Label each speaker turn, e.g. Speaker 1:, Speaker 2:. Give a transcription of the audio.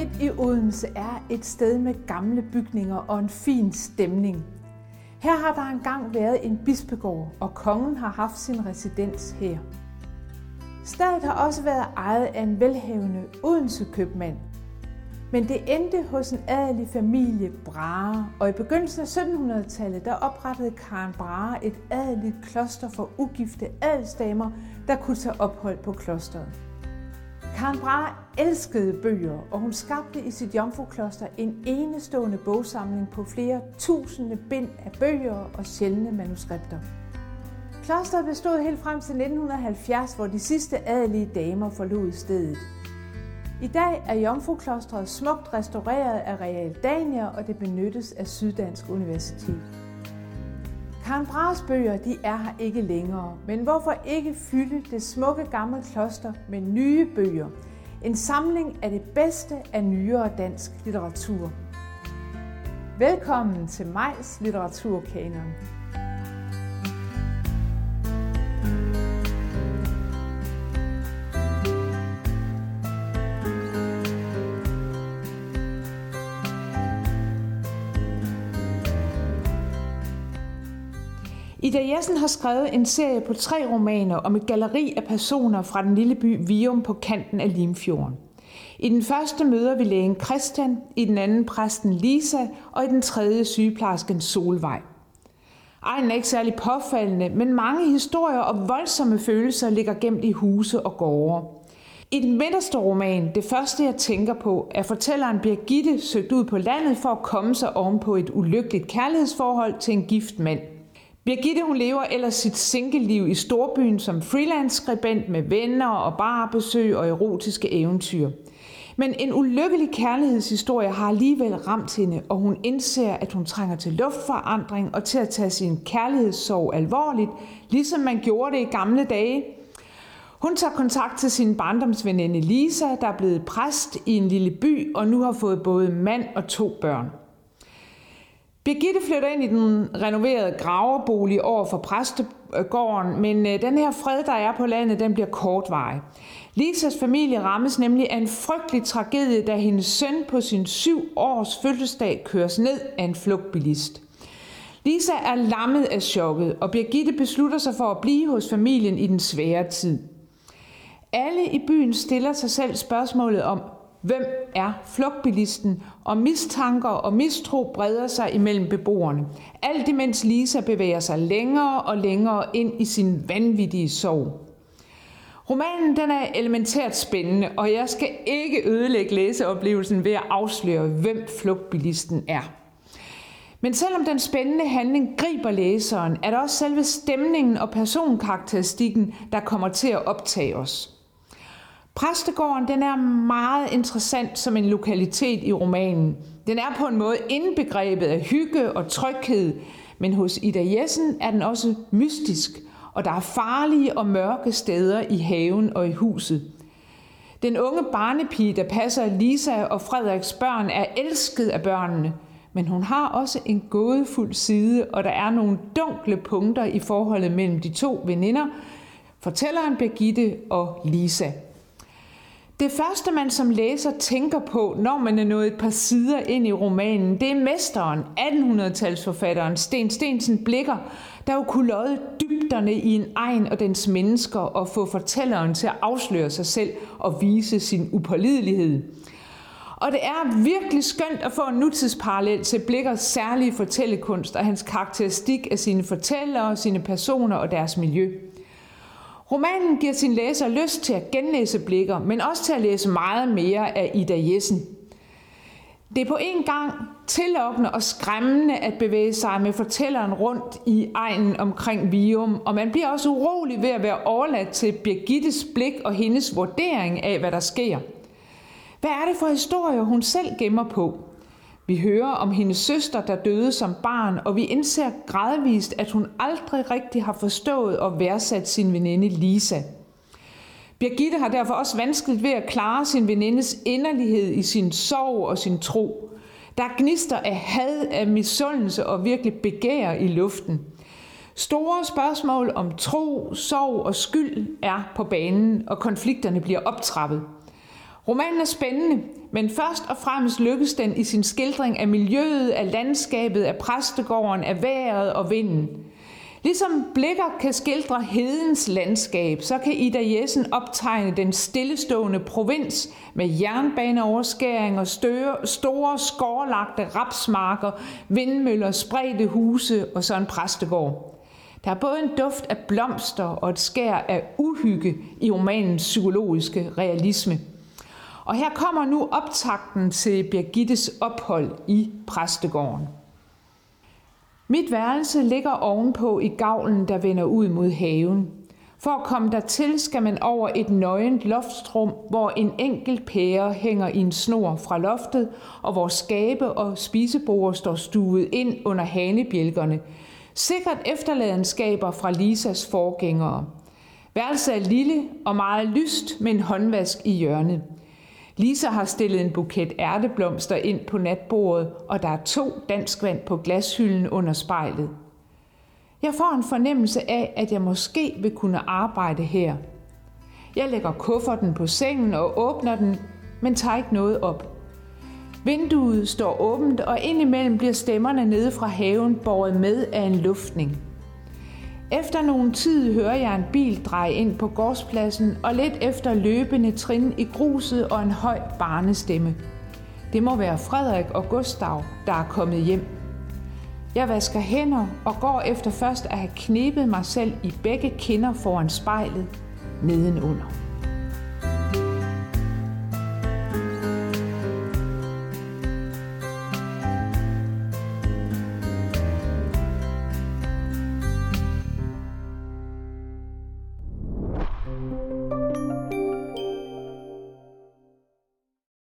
Speaker 1: midt i Odense er et sted med gamle bygninger og en fin stemning. Her har der engang været en bispegård, og kongen har haft sin residens her. Stedet har også været ejet af en velhavende Odense købmand. Men det endte hos en adelig familie Brahe, og i begyndelsen af 1700-tallet der oprettede Karen Brahe et adeligt kloster for ugifte adelsdamer, der kunne tage ophold på klosteret. Karen Brahe elskede bøger, og hun skabte i sit jomfrukloster en enestående bogsamling på flere tusinde bind af bøger og sjældne manuskripter. Klosteret bestod helt frem til 1970, hvor de sidste adelige damer forlod stedet. I dag er Jomfruklostret smukt restaureret af Real Dania, og det benyttes af Syddansk Universitet. Karen Brahes bøger de er her ikke længere, men hvorfor ikke fylde det smukke gamle kloster med nye bøger? En samling af det bedste af nyere dansk litteratur. Velkommen til Majs Litteraturkanon. Ida Jessen har skrevet en serie på tre romaner om et galleri af personer fra den lille by Vium på kanten af Limfjorden. I den første møder vi lægen Christian, i den anden præsten Lisa og i den tredje sygeplejersken Solvej. Egen er ikke særlig påfaldende, men mange historier og voldsomme følelser ligger gemt i huse og gårde. I den midterste roman, det første jeg tænker på, er fortælleren Birgitte søgt ud på landet for at komme sig ovenpå et ulykkeligt kærlighedsforhold til en gift mand – Birgitte hun lever ellers sit single-liv i storbyen som freelance-skribent med venner og barbesøg og erotiske eventyr. Men en ulykkelig kærlighedshistorie har alligevel ramt hende, og hun indser, at hun trænger til luftforandring og til at tage sin kærlighedssorg alvorligt, ligesom man gjorde det i gamle dage. Hun tager kontakt til sin barndomsveninde Lisa, der er blevet præst i en lille by og nu har fået både mand og to børn. Birgitte flytter ind i den renoverede graverbolig over for præstegården, men øh, den her fred, der er på landet, den bliver kortvarig. Lisas familie rammes nemlig af en frygtelig tragedie, da hendes søn på sin syv års fødselsdag køres ned af en flugtbilist. Lisa er lammet af chokket, og Birgitte beslutter sig for at blive hos familien i den svære tid. Alle i byen stiller sig selv spørgsmålet om, Hvem er flugtbilisten? Og mistanker og mistro breder sig imellem beboerne. Alt imens Lisa bevæger sig længere og længere ind i sin vanvittige sorg. Romanen den er elementært spændende, og jeg skal ikke ødelægge læseoplevelsen ved at afsløre, hvem flugtbilisten er. Men selvom den spændende handling griber læseren, er det også selve stemningen og personkarakteristikken, der kommer til at optage os. Præstegården den er meget interessant som en lokalitet i romanen. Den er på en måde indbegrebet af hygge og tryghed, men hos Ida Jessen er den også mystisk, og der er farlige og mørke steder i haven og i huset. Den unge barnepige, der passer Lisa og Frederiks børn, er elsket af børnene, men hun har også en gådefuld side, og der er nogle dunkle punkter i forholdet mellem de to veninder, fortælleren Birgitte og Lisa. Det første, man som læser tænker på, når man er nået et par sider ind i romanen, det er mesteren, 1800-talsforfatteren Sten Stensen Blikker, der jo kunne lodde dybderne i en egen og dens mennesker og få fortælleren til at afsløre sig selv og vise sin upålidelighed. Og det er virkelig skønt at få en nutidsparallel til Blikkers særlige fortællekunst og hans karakteristik af sine fortællere, sine personer og deres miljø. Romanen giver sin læser lyst til at genlæse blikker, men også til at læse meget mere af Ida Jessen. Det er på en gang tillokkende og skræmmende at bevæge sig med fortælleren rundt i egnen omkring Vium, og man bliver også urolig ved at være overladt til Birgittes blik og hendes vurdering af, hvad der sker. Hvad er det for historier, hun selv gemmer på? Vi hører om hendes søster, der døde som barn, og vi indser gradvist, at hun aldrig rigtig har forstået og værdsat sin veninde Lisa. Birgitte har derfor også vanskeligt ved at klare sin venindes inderlighed i sin sorg og sin tro. Der er gnister af had, af misundelse og virkelig begær i luften. Store spørgsmål om tro, sorg og skyld er på banen, og konflikterne bliver optrappet. Romanen er spændende, men først og fremmest lykkes den i sin skildring af miljøet, af landskabet, af præstegården, af vejret og vinden. Ligesom Blikker kan skildre hedens landskab, så kan Ida Jessen optegne den stillestående provins med jernbaneoverskæring og støre, store skårlagte rapsmarker, vindmøller, spredte huse og så en præstegård. Der er både en duft af blomster og et skær af uhygge i romanens psykologiske realisme. Og her kommer nu optakten til Birgittes ophold i præstegården. Mit værelse ligger ovenpå i gavlen, der vender ud mod haven. For at komme dertil skal man over et nøgent loftrum, hvor en enkelt pære hænger i en snor fra loftet, og hvor skabe og spisebord står stuet ind under hanebjælkerne. Sikkert efterladenskaber fra Lisas forgængere. Værelset er lille og meget lyst med en håndvask i hjørnet. Lisa har stillet en buket ærteblomster ind på natbordet, og der er to danskvand på glashylden under spejlet. Jeg får en fornemmelse af, at jeg måske vil kunne arbejde her. Jeg lægger kufferten på sengen og åbner den, men tager ikke noget op. Vinduet står åbent, og indimellem bliver stemmerne nede fra haven båret med af en luftning – efter nogen tid hører jeg en bil dreje ind på gårdspladsen, og lidt efter løbende trin i gruset og en høj barnestemme. Det må være Frederik og Gustav, der er kommet hjem. Jeg vasker hænder og går efter først at have knebet mig selv i begge kinder foran spejlet nedenunder.